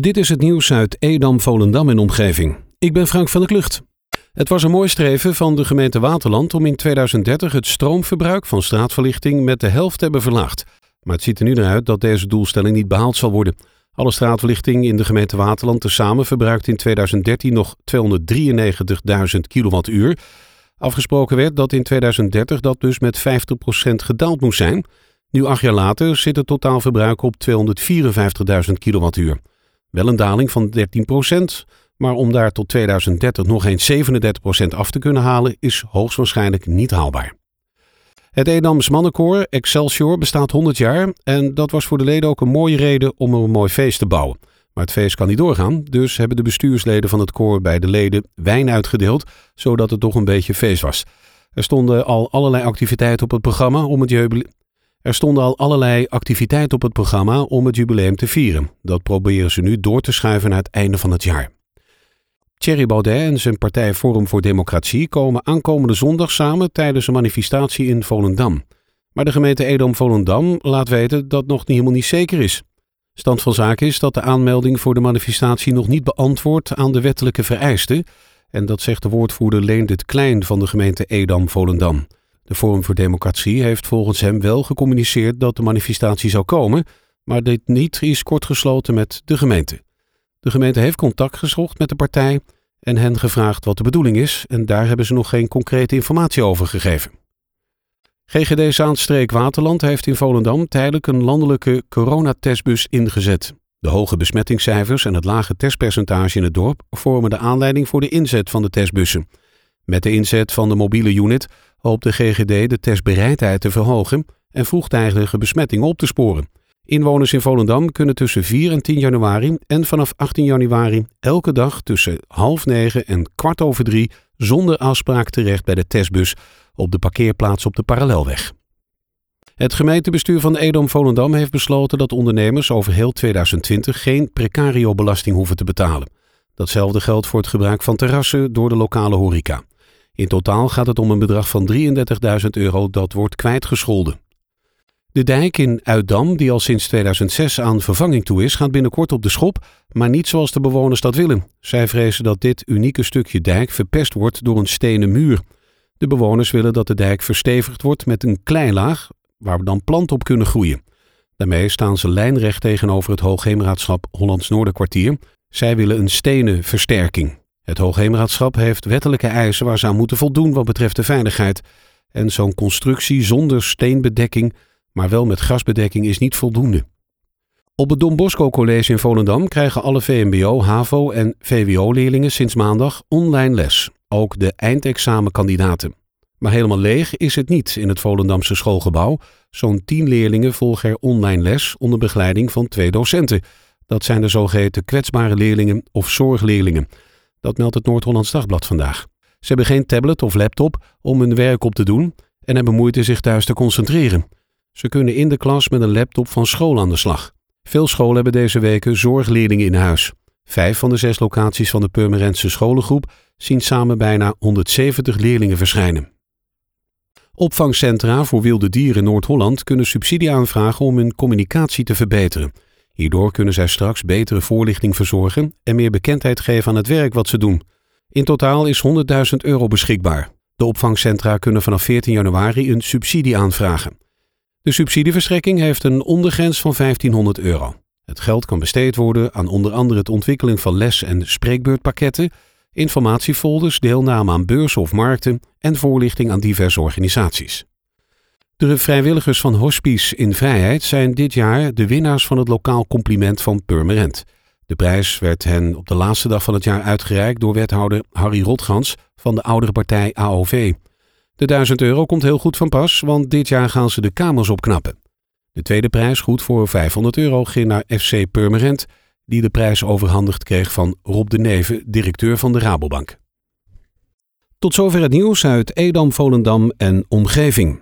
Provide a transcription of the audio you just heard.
Dit is het nieuws uit Edam, Volendam en omgeving. Ik ben Frank van der Klucht. Het was een mooi streven van de gemeente Waterland om in 2030 het stroomverbruik van straatverlichting met de helft te hebben verlaagd. Maar het ziet er nu naar uit dat deze doelstelling niet behaald zal worden. Alle straatverlichting in de gemeente Waterland tezamen verbruikt in 2013 nog 293.000 kilowattuur. Afgesproken werd dat in 2030 dat dus met 50% gedaald moest zijn. Nu acht jaar later zit het totaalverbruik op 254.000 kilowattuur. Wel een daling van 13%, maar om daar tot 2030 nog eens 37% af te kunnen halen is hoogstwaarschijnlijk niet haalbaar. Het Edams Mannenkoor Excelsior bestaat 100 jaar en dat was voor de leden ook een mooie reden om een mooi feest te bouwen. Maar het feest kan niet doorgaan, dus hebben de bestuursleden van het koor bij de leden wijn uitgedeeld, zodat het toch een beetje feest was. Er stonden al allerlei activiteiten op het programma om het. Er stonden al allerlei activiteiten op het programma om het jubileum te vieren. Dat proberen ze nu door te schuiven naar het einde van het jaar. Thierry Baudet en zijn partij Forum voor Democratie komen aankomende zondag samen tijdens een manifestatie in Volendam. Maar de gemeente Edam-Volendam laat weten dat nog helemaal niet zeker is. Stand van zaken is dat de aanmelding voor de manifestatie nog niet beantwoordt aan de wettelijke vereisten. En dat zegt de woordvoerder Leendert Klein van de gemeente Edam-Volendam. De Forum voor Democratie heeft volgens hem wel gecommuniceerd dat de manifestatie zou komen, maar dit niet is kortgesloten met de gemeente. De gemeente heeft contact gezocht met de partij en hen gevraagd wat de bedoeling is en daar hebben ze nog geen concrete informatie over gegeven. GGD Zaanstreek Waterland heeft in Volendam tijdelijk een landelijke coronatestbus ingezet. De hoge besmettingscijfers en het lage testpercentage in het dorp vormen de aanleiding voor de inzet van de testbussen. Met de inzet van de mobiele unit hoopt de GGD de testbereidheid te verhogen en vroegtijdige besmettingen op te sporen. Inwoners in Volendam kunnen tussen 4 en 10 januari en vanaf 18 januari elke dag tussen half negen en kwart over drie zonder afspraak terecht bij de testbus op de parkeerplaats op de Parallelweg. Het gemeentebestuur van Edam-Volendam heeft besloten dat ondernemers over heel 2020 geen precario-belasting hoeven te betalen. Datzelfde geldt voor het gebruik van terrassen door de lokale horeca. In totaal gaat het om een bedrag van 33.000 euro dat wordt kwijtgescholden. De dijk in Uitdam, die al sinds 2006 aan vervanging toe is, gaat binnenkort op de schop, maar niet zoals de bewoners dat willen. Zij vrezen dat dit unieke stukje dijk verpest wordt door een stenen muur. De bewoners willen dat de dijk verstevigd wordt met een kleilaag waar we dan planten op kunnen groeien. Daarmee staan ze lijnrecht tegenover het Hoogheemraadschap Hollands Noorderkwartier. Zij willen een stenen versterking. Het Hoogheemraadschap heeft wettelijke eisen waar ze aan moeten voldoen wat betreft de veiligheid. En zo'n constructie zonder steenbedekking, maar wel met grasbedekking, is niet voldoende. Op het Don Bosco College in Volendam krijgen alle VMBO, HAVO en VWO-leerlingen sinds maandag online les. Ook de eindexamenkandidaten. Maar helemaal leeg is het niet in het Volendamse schoolgebouw. Zo'n tien leerlingen volgen er online les onder begeleiding van twee docenten. Dat zijn de zogeheten kwetsbare leerlingen of zorgleerlingen. Dat meldt het Noord-Hollands Dagblad vandaag. Ze hebben geen tablet of laptop om hun werk op te doen en hebben moeite zich thuis te concentreren. Ze kunnen in de klas met een laptop van school aan de slag. Veel scholen hebben deze weken zorgleerlingen in huis. Vijf van de zes locaties van de Purmerendse scholengroep zien samen bijna 170 leerlingen verschijnen. Opvangcentra voor wilde dieren in Noord-Holland kunnen subsidie aanvragen om hun communicatie te verbeteren. Hierdoor kunnen zij straks betere voorlichting verzorgen en meer bekendheid geven aan het werk wat ze doen. In totaal is 100.000 euro beschikbaar. De opvangcentra kunnen vanaf 14 januari een subsidie aanvragen. De subsidieverstrekking heeft een ondergrens van 1500 euro. Het geld kan besteed worden aan onder andere het ontwikkelen van les- en spreekbeurtpakketten, informatiefolders, deelname aan beurzen of markten en voorlichting aan diverse organisaties. De vrijwilligers van Hospice in Vrijheid zijn dit jaar de winnaars van het lokaal compliment van Purmerend. De prijs werd hen op de laatste dag van het jaar uitgereikt door wethouder Harry Rotgans van de oudere partij AOV. De 1000 euro komt heel goed van pas, want dit jaar gaan ze de kamers opknappen. De tweede prijs, goed voor 500 euro, ging naar FC Purmerend, die de prijs overhandigd kreeg van Rob de Neve, directeur van de Rabobank. Tot zover het nieuws uit Edam, Volendam en omgeving.